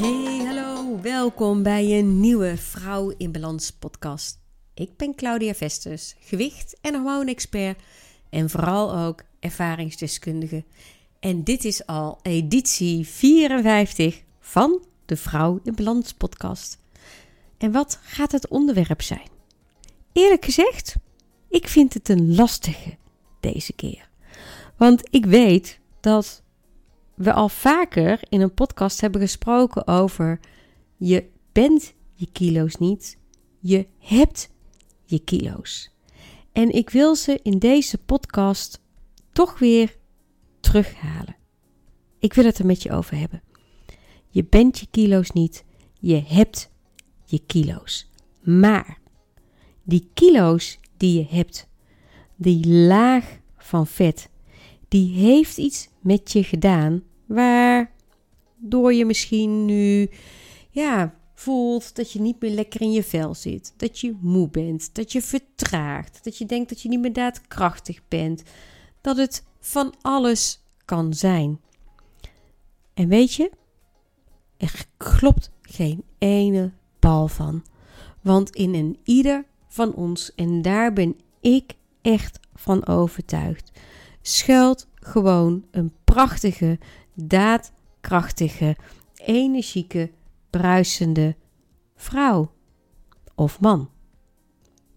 Hey, hallo, welkom bij een nieuwe Vrouw in Balans podcast. Ik ben Claudia Vestus, gewicht- en hormoonexpert en vooral ook ervaringsdeskundige. En dit is al editie 54 van de Vrouw in Balans podcast. En wat gaat het onderwerp zijn? Eerlijk gezegd, ik vind het een lastige deze keer. Want ik weet dat we al vaker in een podcast hebben gesproken over je bent je kilo's niet, je hebt je kilo's. En ik wil ze in deze podcast toch weer terughalen. Ik wil het er met je over hebben. Je bent je kilo's niet, je hebt je kilo's. Maar die kilo's die je hebt, die laag van vet, die heeft iets met je gedaan waardoor je misschien nu ja, voelt dat je niet meer lekker in je vel zit, dat je moe bent, dat je vertraagt, dat je denkt dat je niet meer daadkrachtig bent, dat het van alles kan zijn. En weet je, er klopt geen ene bal van. Want in een ieder van ons, en daar ben ik echt van overtuigd, schuilt gewoon een prachtige, daadkrachtige, energieke, bruisende vrouw of man.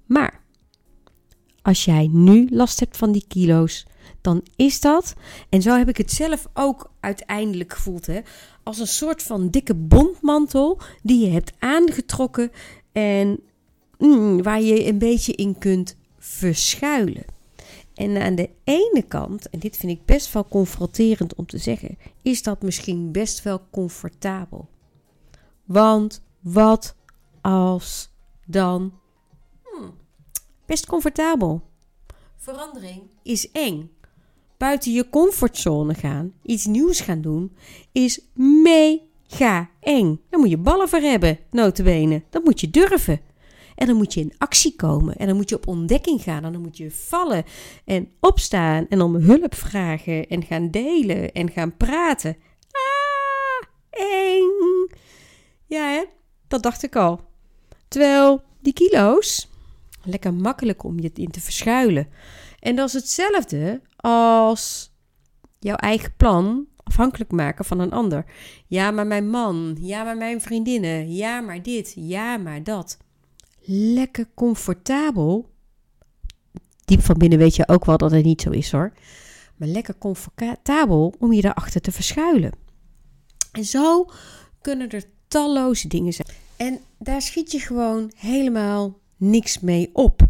Maar als jij nu last hebt van die kilo's, dan is dat, en zo heb ik het zelf ook uiteindelijk gevoeld, hè, als een soort van dikke bondmantel die je hebt aangetrokken en mm, waar je een beetje in kunt verschuilen. En aan de ene kant, en dit vind ik best wel confronterend om te zeggen, is dat misschien best wel comfortabel. Want wat als dan? Hmm, best comfortabel. Verandering is eng. Buiten je comfortzone gaan, iets nieuws gaan doen, is mega eng. Daar moet je ballen voor hebben, notabene. Dat moet je durven. En dan moet je in actie komen. En dan moet je op ontdekking gaan. En dan moet je vallen en opstaan. En om hulp vragen. En gaan delen. En gaan praten. Ah, eng. Ja, hè? Dat dacht ik al. Terwijl die kilo's, lekker makkelijk om je in te verschuilen. En dat is hetzelfde als jouw eigen plan afhankelijk maken van een ander. Ja, maar mijn man. Ja, maar mijn vriendinnen. Ja, maar dit. Ja, maar dat lekker comfortabel. Diep van binnen weet je ook wel dat het niet zo is hoor. Maar lekker comfortabel om je daarachter te verschuilen. En zo kunnen er talloze dingen zijn. En daar schiet je gewoon helemaal niks mee op.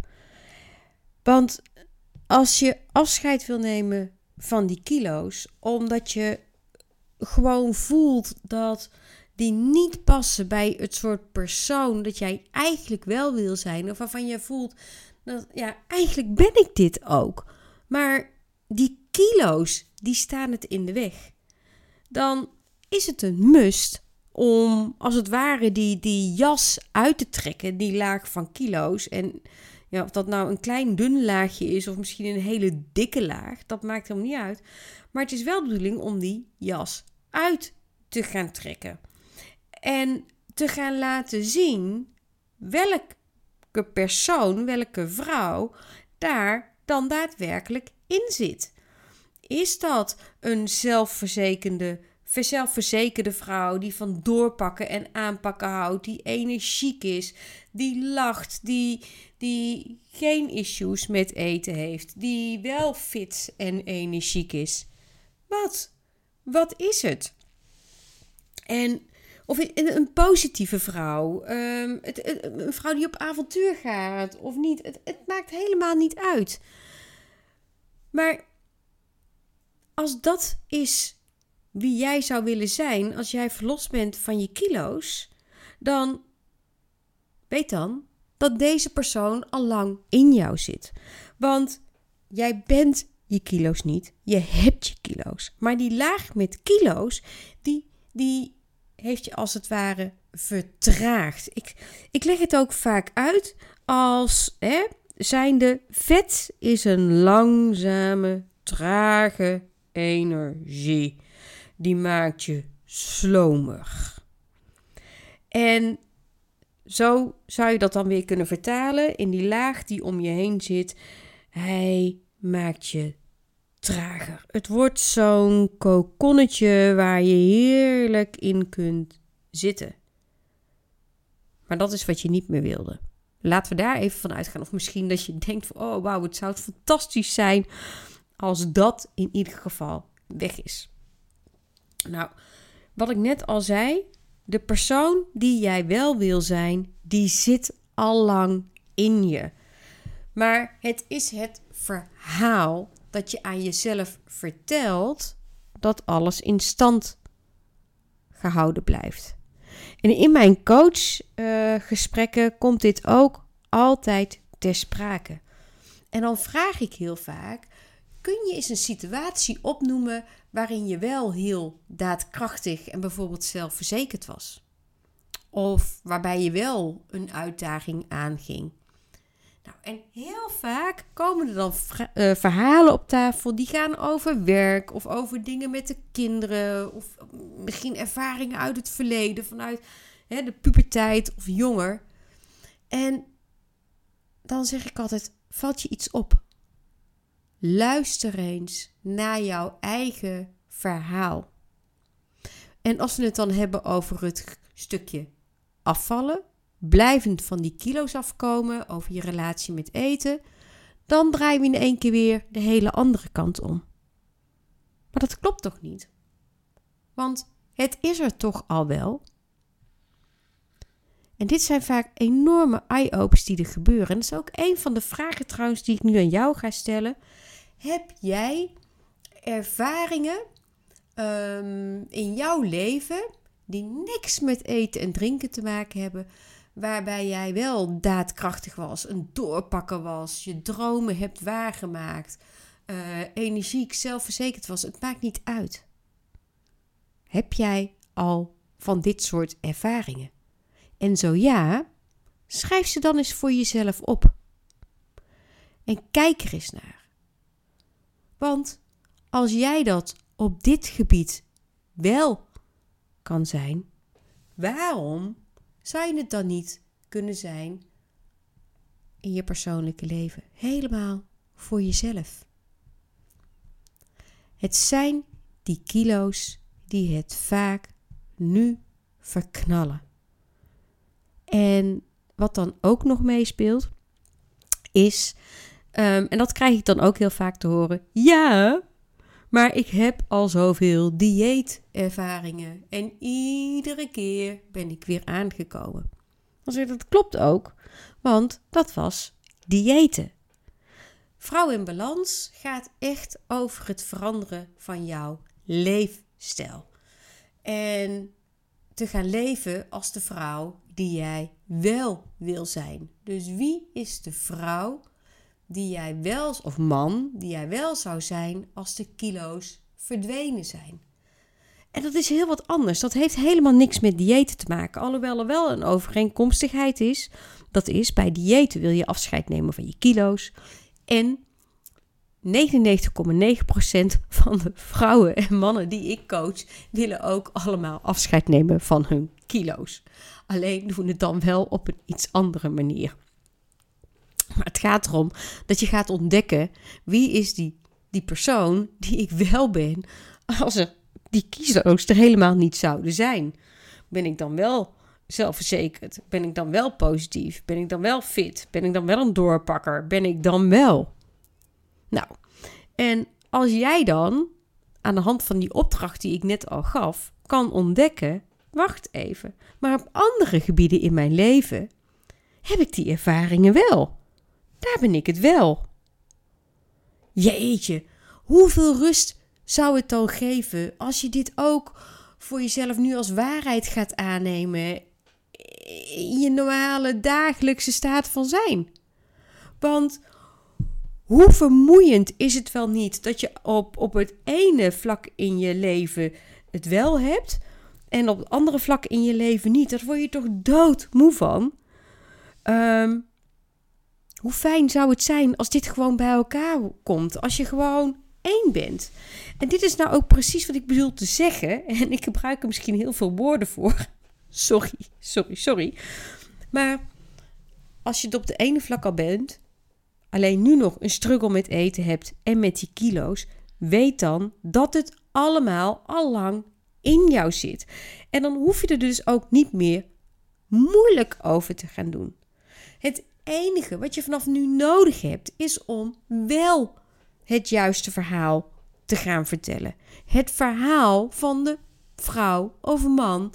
Want als je afscheid wil nemen van die kilo's, omdat je gewoon voelt dat die niet passen bij het soort persoon dat jij eigenlijk wel wil zijn. Of waarvan je voelt dat, ja, eigenlijk ben ik dit ook. Maar die kilo's, die staan het in de weg. Dan is het een must om als het ware die, die jas uit te trekken, die laag van kilo's. En ja, of dat nou een klein dun laagje is of misschien een hele dikke laag, dat maakt helemaal niet uit. Maar het is wel de bedoeling om die jas uit te gaan trekken en te gaan laten zien welke persoon, welke vrouw daar dan daadwerkelijk in zit. Is dat een zelfverzekerde, zelfverzekerde vrouw die van doorpakken en aanpakken houdt, die energiek is, die lacht, die, die geen issues met eten heeft, die wel fit en energiek is? Wat? Wat is het? En of een, een positieve vrouw. Het, een vrouw die op avontuur gaat of niet. Het, het maakt helemaal niet uit. Maar als dat is wie jij zou willen zijn als jij verlost bent van je kilo's, dan weet dan dat deze persoon al lang in jou zit. Want jij bent je kilo's niet, je hebt je kilo's. Maar die laag met kilo's, die, die heeft je als het ware vertraagd. Ik, ik leg het ook vaak uit als hè, zijnde vet is een langzame, trage energie. Die maakt je slomig. En zo zou je dat dan weer kunnen vertalen in die laag die om je heen zit. Hij maakt je trager. Het wordt zo'n kokonnetje waar je heerlijk in kunt zitten. Maar dat is wat je niet meer wilde. Laten we daar even van uitgaan. Of misschien dat je denkt van, oh wauw, het zou fantastisch zijn als dat in ieder geval weg is. Nou, wat ik net al zei, de persoon die jij wel wil zijn, die zit al lang in je. Maar het is het verhaal dat je aan jezelf vertelt dat alles in stand gehouden blijft. En in mijn coachgesprekken uh, komt dit ook altijd ter sprake. En dan vraag ik heel vaak: kun je eens een situatie opnoemen waarin je wel heel daadkrachtig en bijvoorbeeld zelfverzekerd was? Of waarbij je wel een uitdaging aanging? Nou, en heel vaak komen er dan uh, verhalen op tafel die gaan over werk of over dingen met de kinderen of misschien ervaringen uit het verleden, vanuit hè, de puberteit of jonger. En dan zeg ik altijd: valt je iets op? Luister eens naar jouw eigen verhaal. En als we het dan hebben over het stukje afvallen, blijvend van die kilo's afkomen, over je relatie met eten, dan draaien we in één keer weer de hele andere kant om. Maar dat klopt toch niet? Want het is er toch al wel. En dit zijn vaak enorme eye-opens die er gebeuren. En dat is ook een van de vragen trouwens die ik nu aan jou ga stellen. Heb jij ervaringen um, in jouw leven die niks met eten en drinken te maken hebben, waarbij jij wel daadkrachtig was, een doorpakker was, je dromen hebt waargemaakt, uh, energiek, zelfverzekerd was. Het maakt niet uit. Heb jij al van dit soort ervaringen? En zo ja, schrijf ze dan eens voor jezelf op. En kijk er eens naar. Want als jij dat op dit gebied wel kan zijn, waarom zou je het dan niet kunnen zijn in je persoonlijke leven? Helemaal voor jezelf. Het zijn die kilo's die het vaak nu verknallen. En wat dan ook nog meespeelt, is, um, en dat krijg ik dan ook heel vaak te horen, ja, maar ik heb al zoveel dieetervaringen en iedere keer ben ik weer aangekomen. Dat klopt ook, want dat was diëten. Vrouw in balans gaat echt over het veranderen van jouw leefstijl. En te gaan leven als de vrouw die jij wel wil zijn. Dus wie is de vrouw die jij wel, of man, die jij wel zou zijn als de kilo's verdwenen zijn. En dat is heel wat anders. Dat heeft helemaal niks met diëten te maken. Alhoewel er wel een overeenkomstigheid is. Dat is, bij diëten wil je afscheid nemen van je kilo's. En 99,9% van de vrouwen en mannen die ik coach, willen ook allemaal afscheid nemen van hun kilo's. Alleen doen het dan wel op een iets andere manier. Maar het gaat erom dat je gaat ontdekken wie is die, die persoon die ik wel ben als er die kiezers er helemaal niet zouden zijn. Ben ik dan wel zelfverzekerd? Ben ik dan wel positief? Ben ik dan wel fit? Ben ik dan wel een doorpakker? Ben ik dan wel? Nou, en als jij dan aan de hand van die opdracht die ik net al gaf, kan ontdekken: wacht even, maar op andere gebieden in mijn leven heb ik die ervaringen wel. Daar ben ik het wel. Jeetje, hoeveel rust zou het dan geven als je dit ook voor jezelf nu als waarheid gaat aannemen in je normale dagelijkse staat van zijn? Want hoe vermoeiend is het wel niet dat je op, op het ene vlak in je leven het wel hebt en op het andere vlak in je leven niet? Daar word je toch doodmoe van? Um, hoe fijn zou het zijn als dit gewoon bij elkaar komt? Als je gewoon één bent. En dit is nou ook precies wat ik bedoel te zeggen. En ik gebruik er misschien heel veel woorden voor. sorry, sorry, sorry. Maar als je het op de ene vlak al bent, alleen nu nog een struggle met eten hebt en met die kilo's, weet dan dat het allemaal al lang in jou zit. En dan hoef je er dus ook niet meer moeilijk over te gaan doen. Het enige wat je vanaf nu nodig hebt is om wel het juiste verhaal te gaan vertellen. Het verhaal van de vrouw of man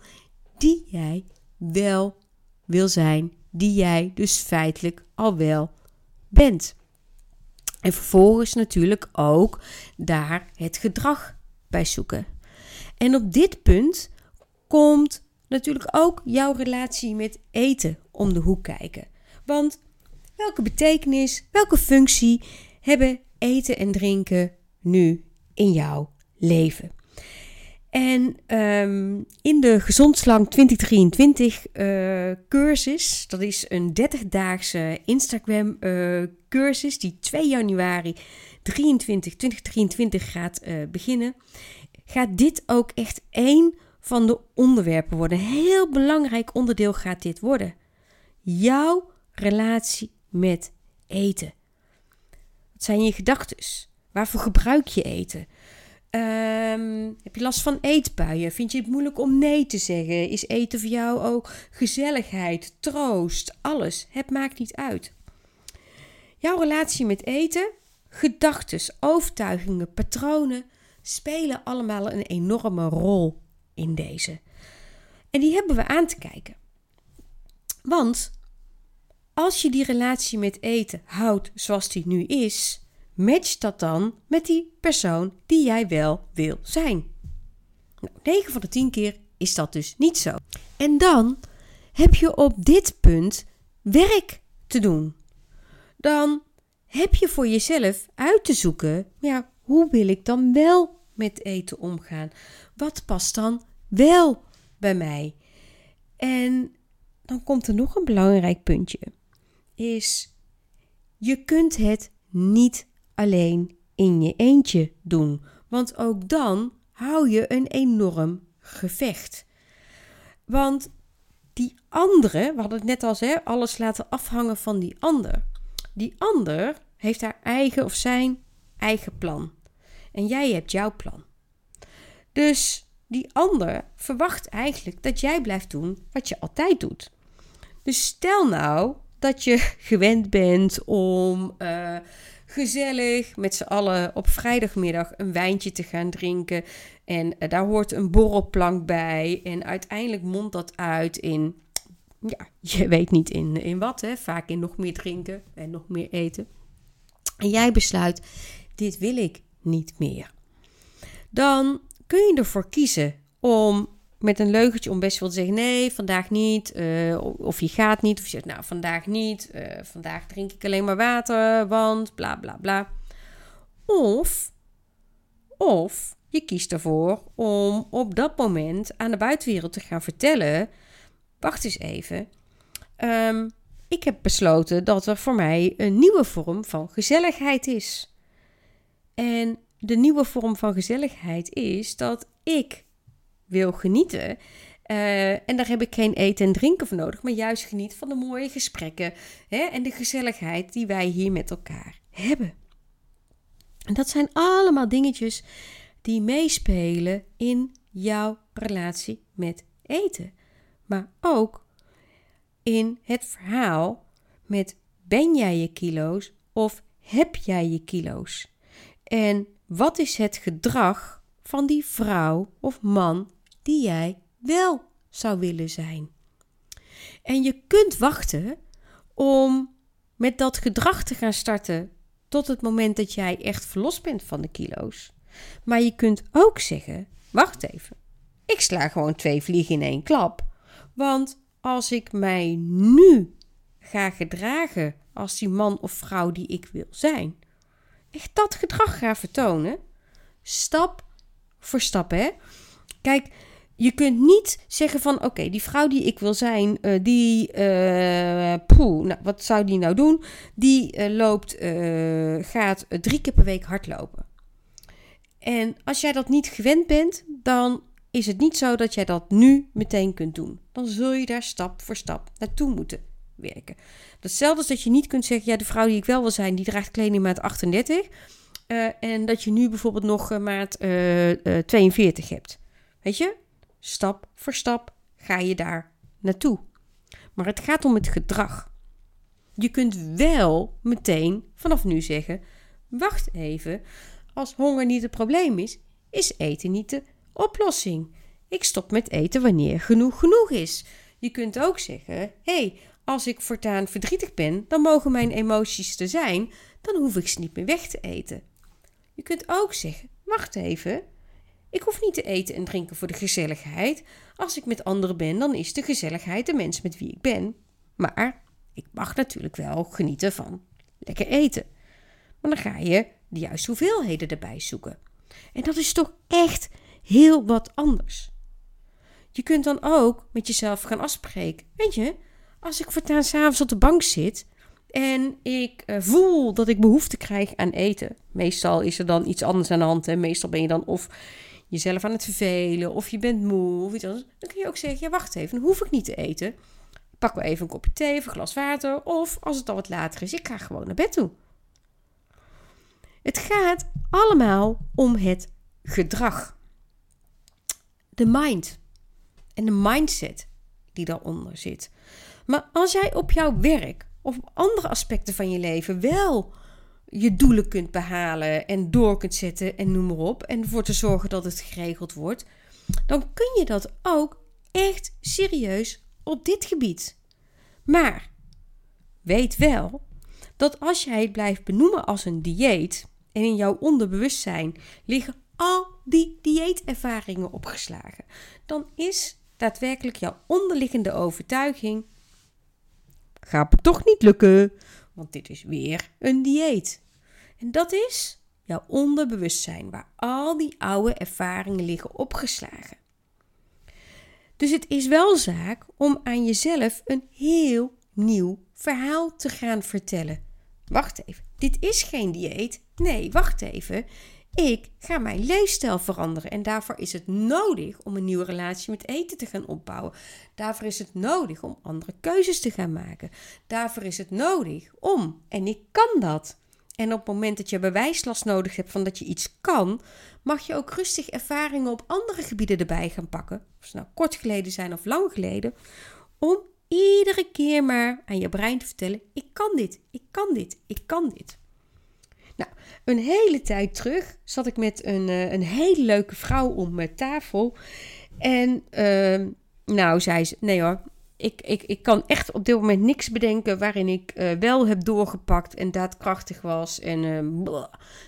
die jij wel wil zijn, die jij dus feitelijk al wel bent. En vervolgens natuurlijk ook daar het gedrag bij zoeken. En op dit punt komt natuurlijk ook jouw relatie met eten om de hoek kijken. Want welke betekenis, welke functie hebben eten en drinken nu in jouw leven? En um, in de Gezondslang 2023 uh, cursus, dat is een 30-daagse Instagram uh, cursus die 2 januari 23, 2023 gaat uh, beginnen, gaat dit ook echt één van de onderwerpen worden. Heel belangrijk onderdeel gaat dit worden. Jouw relatie met eten. Wat zijn je gedachten? Waarvoor gebruik je eten? Um, heb je last van eetbuien? Vind je het moeilijk om nee te zeggen? Is eten voor jou ook gezelligheid, troost, alles? Het maakt niet uit. Jouw relatie met eten, gedachten, overtuigingen, patronen spelen allemaal een enorme rol in deze. En die hebben we aan te kijken. Want als je die relatie met eten houdt zoals die nu is, matcht dat dan met die persoon die jij wel wil zijn? Nou, 9 van de 10 keer is dat dus niet zo. En dan heb je op dit punt werk te doen. Dan heb je voor jezelf uit te zoeken, ja, hoe wil ik dan wel met eten omgaan? Wat past dan wel bij mij? En dan komt er nog een belangrijk puntje. Is je kunt het niet alleen in je eentje doen. Want ook dan hou je een enorm gevecht. Want die andere, we hadden het net al, hè, alles laten afhangen van die ander. Die ander heeft haar eigen of zijn eigen plan. En jij hebt jouw plan. Dus die ander verwacht eigenlijk dat jij blijft doen wat je altijd doet. Dus stel nou dat je gewend bent om uh, gezellig met z'n allen op vrijdagmiddag een wijntje te gaan drinken. En uh, daar hoort een borrelplank bij. En uiteindelijk mondt dat uit in, ja, je weet niet in, in wat, hè? vaak in nog meer drinken en nog meer eten. En jij besluit, dit wil ik niet meer. Dan kun je ervoor kiezen om met een leugentje om best wel te zeggen: nee, vandaag niet. Uh, of je gaat niet. Of je zegt: nou, vandaag niet. Uh, vandaag drink ik alleen maar water, want bla bla bla. Of, of je kiest ervoor om op dat moment aan de buitenwereld te gaan vertellen: wacht eens even. Um, ik heb besloten dat er voor mij een nieuwe vorm van gezelligheid is. En de nieuwe vorm van gezelligheid is dat ik wil genieten. Uh, en daar heb ik geen eten en drinken voor nodig, maar juist geniet van de mooie gesprekken hè, en de gezelligheid die wij hier met elkaar hebben. En dat zijn allemaal dingetjes die meespelen in jouw relatie met eten. Maar ook in het verhaal met ben jij je kilo's of heb jij je kilo's? En wat is het gedrag van die vrouw of man die jij wel zou willen zijn. En je kunt wachten om met dat gedrag te gaan starten tot het moment dat jij echt verlost bent van de kilo's. Maar je kunt ook zeggen: wacht even, ik sla gewoon twee vliegen in één klap. Want als ik mij nu ga gedragen als die man of vrouw die ik wil zijn, echt dat gedrag ga vertonen, stap voor stap, hè? Kijk, je kunt niet zeggen van oké, die vrouw die ik wil zijn, uh, die, uh, poeh, nou, wat zou die nou doen? Die uh, loopt, gaat drie keer per week hardlopen. En als jij dat niet gewend bent, dan is het niet zo dat jij dat nu meteen kunt doen. Dan zul je daar stap voor stap naartoe moeten werken. Hetzelfde als dat je niet kunt zeggen: ja, de vrouw die ik wel wil zijn, die draagt kleding maat 38. Uh, en dat je nu bijvoorbeeld nog maat 42 uh, hebt. Weet je? Stap voor stap ga je daar naartoe. Maar het gaat om het gedrag. Je kunt wel meteen vanaf nu zeggen: wacht even, als honger niet het probleem is, is eten niet de oplossing. Ik stop met eten wanneer genoeg genoeg is. Je kunt ook zeggen: hey, als ik voortaan verdrietig ben, dan mogen mijn emoties er zijn, dan hoef ik ze niet meer weg te eten. Je kunt ook zeggen: wacht even, ik hoef niet te eten en drinken voor de gezelligheid. Als ik met anderen ben, dan is de gezelligheid de mens met wie ik ben. Maar ik mag natuurlijk wel genieten van lekker eten. Maar dan ga je de juiste hoeveelheden erbij zoeken. En dat is toch echt heel wat anders. Je kunt dan ook met jezelf gaan afspreken. Weet je, als ik voortaan s'avonds op de bank zit en ik uh, voel dat ik behoefte krijg aan eten. Meestal is er dan iets anders aan de hand. En meestal ben je dan of jezelf aan het vervelen of je bent moe of iets anders. Dan kun je ook zeggen, ja wacht even, hoef ik niet te eten. Pak wel even een kopje thee of een glas water. Of als het al wat later is, ik ga gewoon naar bed toe. Het gaat allemaal om het gedrag. De mind. En de mindset die daaronder zit. Maar als jij op jouw werk of op andere aspecten van je leven wel je doelen kunt behalen en door kunt zetten en noem maar op. En ervoor te zorgen dat het geregeld wordt. Dan kun je dat ook echt serieus op dit gebied. Maar weet wel dat als jij het blijft benoemen als een dieet en in jouw onderbewustzijn liggen al die dieetervaringen opgeslagen, dan is daadwerkelijk jouw onderliggende overtuiging: gaat het toch niet lukken, want dit is weer een dieet. En dat is jouw onderbewustzijn, waar al die oude ervaringen liggen opgeslagen. Dus het is wel zaak om aan jezelf een heel nieuw verhaal te gaan vertellen. Wacht even, dit is geen dieet. Nee, wacht even. Ik ga mijn leefstijl veranderen en daarvoor is het nodig om een nieuwe relatie met eten te gaan opbouwen. Daarvoor is het nodig om andere keuzes te gaan maken. Daarvoor is het nodig om, en ik kan dat. En op het moment dat je bewijslast nodig hebt van dat je iets kan, mag je ook rustig ervaringen op andere gebieden erbij gaan pakken. Of ze nou kort geleden zijn of lang geleden. Om iedere keer maar aan je brein te vertellen: ik kan dit, ik kan dit, ik kan dit. Nou, een hele tijd terug zat ik met een, eh, een hele leuke vrouw om mijn tafel. En uh, nou, zei ze: Nee hoor, ik, ik, ik kan echt op dit moment niks bedenken waarin ik uh, wel heb doorgepakt en daadkrachtig was. En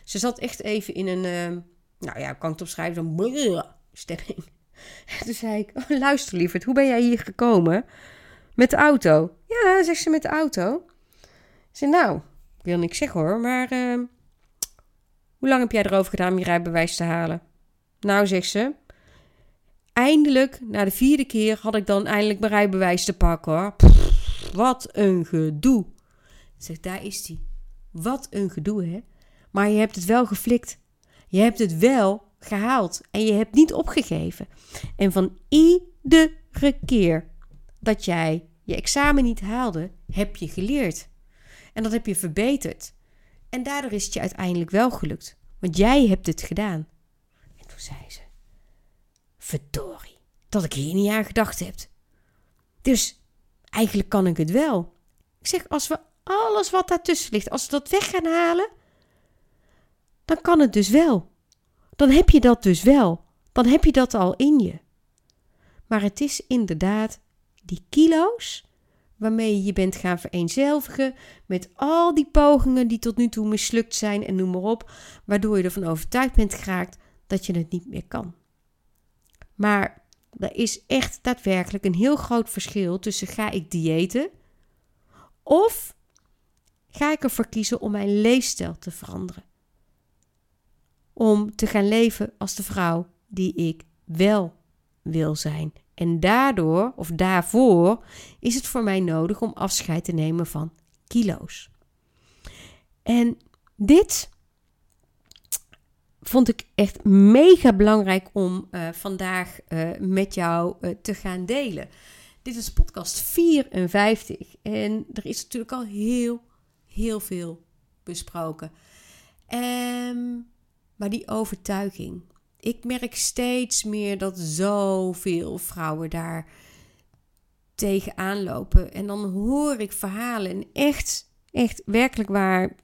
ze zat echt even in een, uh, nou ja, kan ik het opschrijven, zo'n stemming. Toen zei ik, oh, luister lieverd, hoe ben jij hier gekomen? Met de auto? Ja, zegt ze, met de auto. Ze zei, nou, wil niks zeggen hoor, maar hoe lang heb jij erover gedaan om je rijbewijs te halen? Nou, zegt ze, eindelijk, na de vierde keer, had ik dan eindelijk mijn rijbewijs te pakken hoor. wat een gedoe. Zeg, daar is die. Wat een gedoe, hè? Maar je hebt het wel geflikt. Je hebt het wel gehaald. En je hebt niet opgegeven. En van iedere keer dat jij je examen niet haalde, heb je geleerd. En dat heb je verbeterd. En daardoor is het je uiteindelijk wel gelukt. Want jij hebt het gedaan. En toen zei ze: Verdorie, dat ik hier niet aan gedacht heb. Dus eigenlijk kan ik het wel. Ik zeg, als we alles wat daartussen ligt, als we dat weg gaan halen, dan kan het dus wel. Dan heb je dat dus wel. Dan heb je dat al in je. Maar het is inderdaad die kilo's waarmee je je bent gaan vereenzelvigen met al die pogingen die tot nu toe mislukt zijn en noem maar op, waardoor je ervan overtuigd bent geraakt dat je het niet meer kan. Maar er is echt daadwerkelijk een heel groot verschil tussen ga ik diëten of ga ik ervoor kiezen om mijn leefstijl te veranderen. Om te gaan leven als de vrouw die ik wel wil zijn. En daardoor, of daarvoor, is het voor mij nodig om afscheid te nemen van kilo's. En dit vond ik echt mega belangrijk om uh, vandaag uh, met jou uh, te gaan delen. Dit is podcast 54 en er is natuurlijk al heel, heel veel besproken. Um, maar die overtuiging. Ik merk steeds meer dat zoveel vrouwen daar tegenaan lopen. En dan hoor ik verhalen en echt, echt werkelijk waar.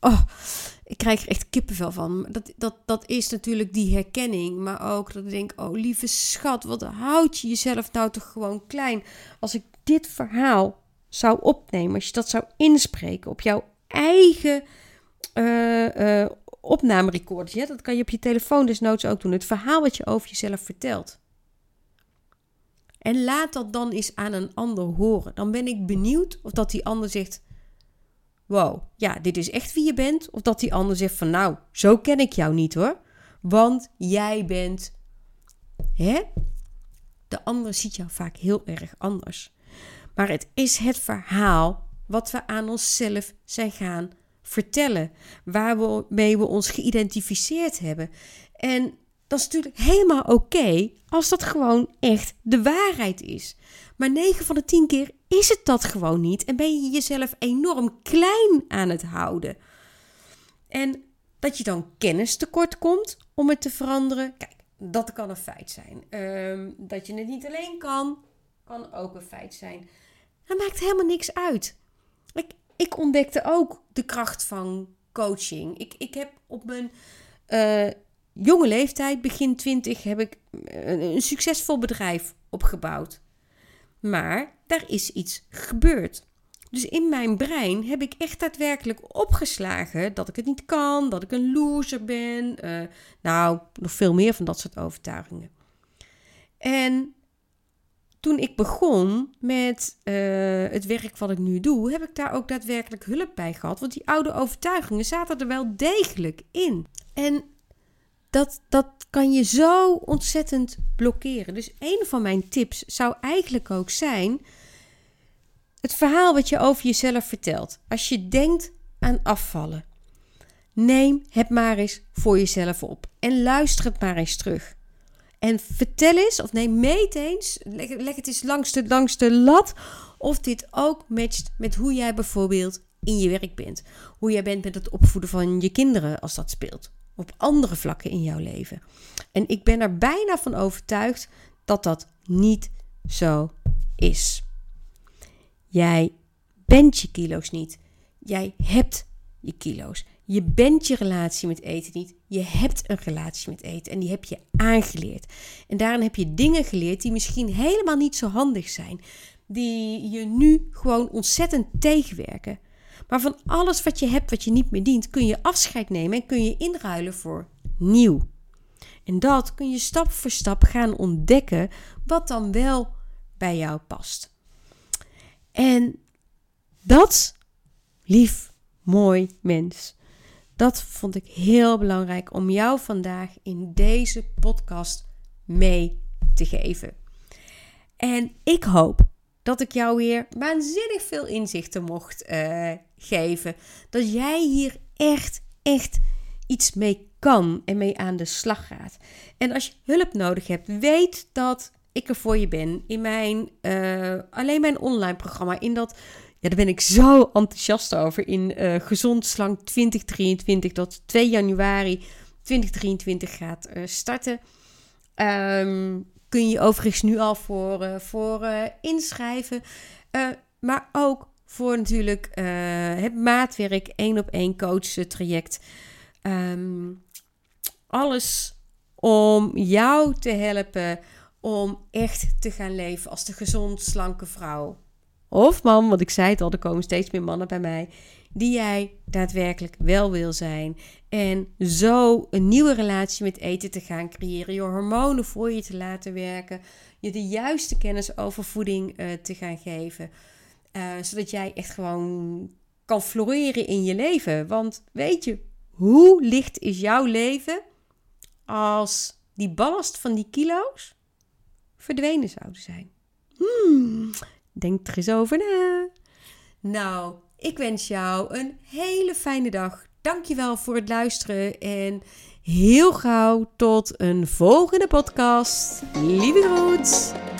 Oh, ik krijg er echt kippenvel van. Dat, dat, dat is natuurlijk die herkenning. Maar ook dat ik denk: oh lieve schat, wat houd je jezelf nou toch gewoon klein. Als ik dit verhaal zou opnemen, als je dat zou inspreken op jouw eigen uh, opnamerecorders. Ja, dat kan je op je telefoon desnoods ook doen. Het verhaal wat je over jezelf vertelt. En laat dat dan eens aan een ander horen. Dan ben ik benieuwd of dat die ander zegt: Wow, ja, dit is echt wie je bent. Of dat die ander zegt: Van nou, zo ken ik jou niet hoor. Want jij bent. Hè? De ander ziet jou vaak heel erg anders. Maar het is het verhaal wat we aan onszelf zijn gaan vertellen. Waarmee we ons geïdentificeerd hebben. En dat is natuurlijk helemaal oké als dat gewoon echt de waarheid is. Maar 9 van de 10 keer is het dat gewoon niet. En ben je jezelf enorm klein aan het houden. En dat je dan kennis tekort komt om het te veranderen. Kijk, dat kan een feit zijn. Ehm, dat je het niet alleen kan, kan ook een feit zijn. Dat maakt helemaal niks uit. Ik, ik ontdekte ook de kracht van coaching. Ik, ik heb op mijn uh, jonge leeftijd, begin 20, heb ik een, een succesvol bedrijf opgebouwd. Maar daar is iets gebeurd. Dus in mijn brein heb ik echt daadwerkelijk opgeslagen dat ik het niet kan, dat ik een loser ben. Uh, nou, nog veel meer van dat soort overtuigingen. En toen ik begon met uh, het werk wat ik nu doe, heb ik daar ook daadwerkelijk hulp bij gehad. Want die oude overtuigingen zaten er wel degelijk in. En dat, dat kan je zo ontzettend blokkeren. Dus een van mijn tips zou eigenlijk ook zijn: het verhaal wat je over jezelf vertelt. Als je denkt aan afvallen, neem het maar eens voor jezelf op en luister het maar eens terug. En vertel eens, of nee, meet eens, leg, het eens langs de, langs de lat, of dit ook matcht met hoe jij bijvoorbeeld in je werk bent. Hoe jij bent met het opvoeden van je kinderen als dat speelt. Op andere vlakken in jouw leven. En ik ben er bijna van overtuigd dat dat niet zo is. Jij bent je kilo's niet. Jij hebt je kilo's. Je bent je relatie met eten niet. Je hebt een relatie met eten en die heb je aangeleerd. En daarin heb je dingen geleerd die misschien helemaal niet zo handig zijn. Die je nu gewoon ontzettend tegenwerken. Maar van alles wat je hebt wat je niet meer dient, kun je afscheid nemen en kun je inruilen voor nieuw. En dat kun je stap voor stap gaan ontdekken wat dan wel bij jou past. En dat, lief, mooi mens, dat vond ik heel belangrijk om jou vandaag in deze podcast mee te geven. En ik hoop dat ik jou weer waanzinnig veel inzichten mocht uh, geven. Dat jij hier echt, echt iets mee kan en mee aan de slag gaat. En als je hulp nodig hebt, weet dat ik er voor je ben. In mijn, uh, alleen mijn online programma, in dat ja, daar ben ik zo enthousiast over. In uh, Gezond Slank 2023, dat 2 januari 2023 gaat uh, starten. Um, kun je overigens nu al voor, uh, voor inschrijven. maar ook voor natuurlijk het maatwerk, één op één coach traject. Um, alles om jou te helpen om echt te gaan leven als de gezond, slanke vrouw of man, want ik zei het al, er komen steeds meer mannen bij mij, die jij daadwerkelijk wel wil zijn. En zo een nieuwe relatie met eten te gaan creëren, je hormonen voor je te laten werken, je de juiste kennis over voeding uh, te gaan geven. Uh, zodat jij echt gewoon kan floreren in je leven. Want weet je, hoe licht is jouw leven als die ballast van die kilo's verdwenen zouden zijn? Hmm, Denk er eens over na. Nou, ik wens jou een hele fijne dag dankjewel voor het luisteren en heel gauw tot een volgende podcast. Lieve groet!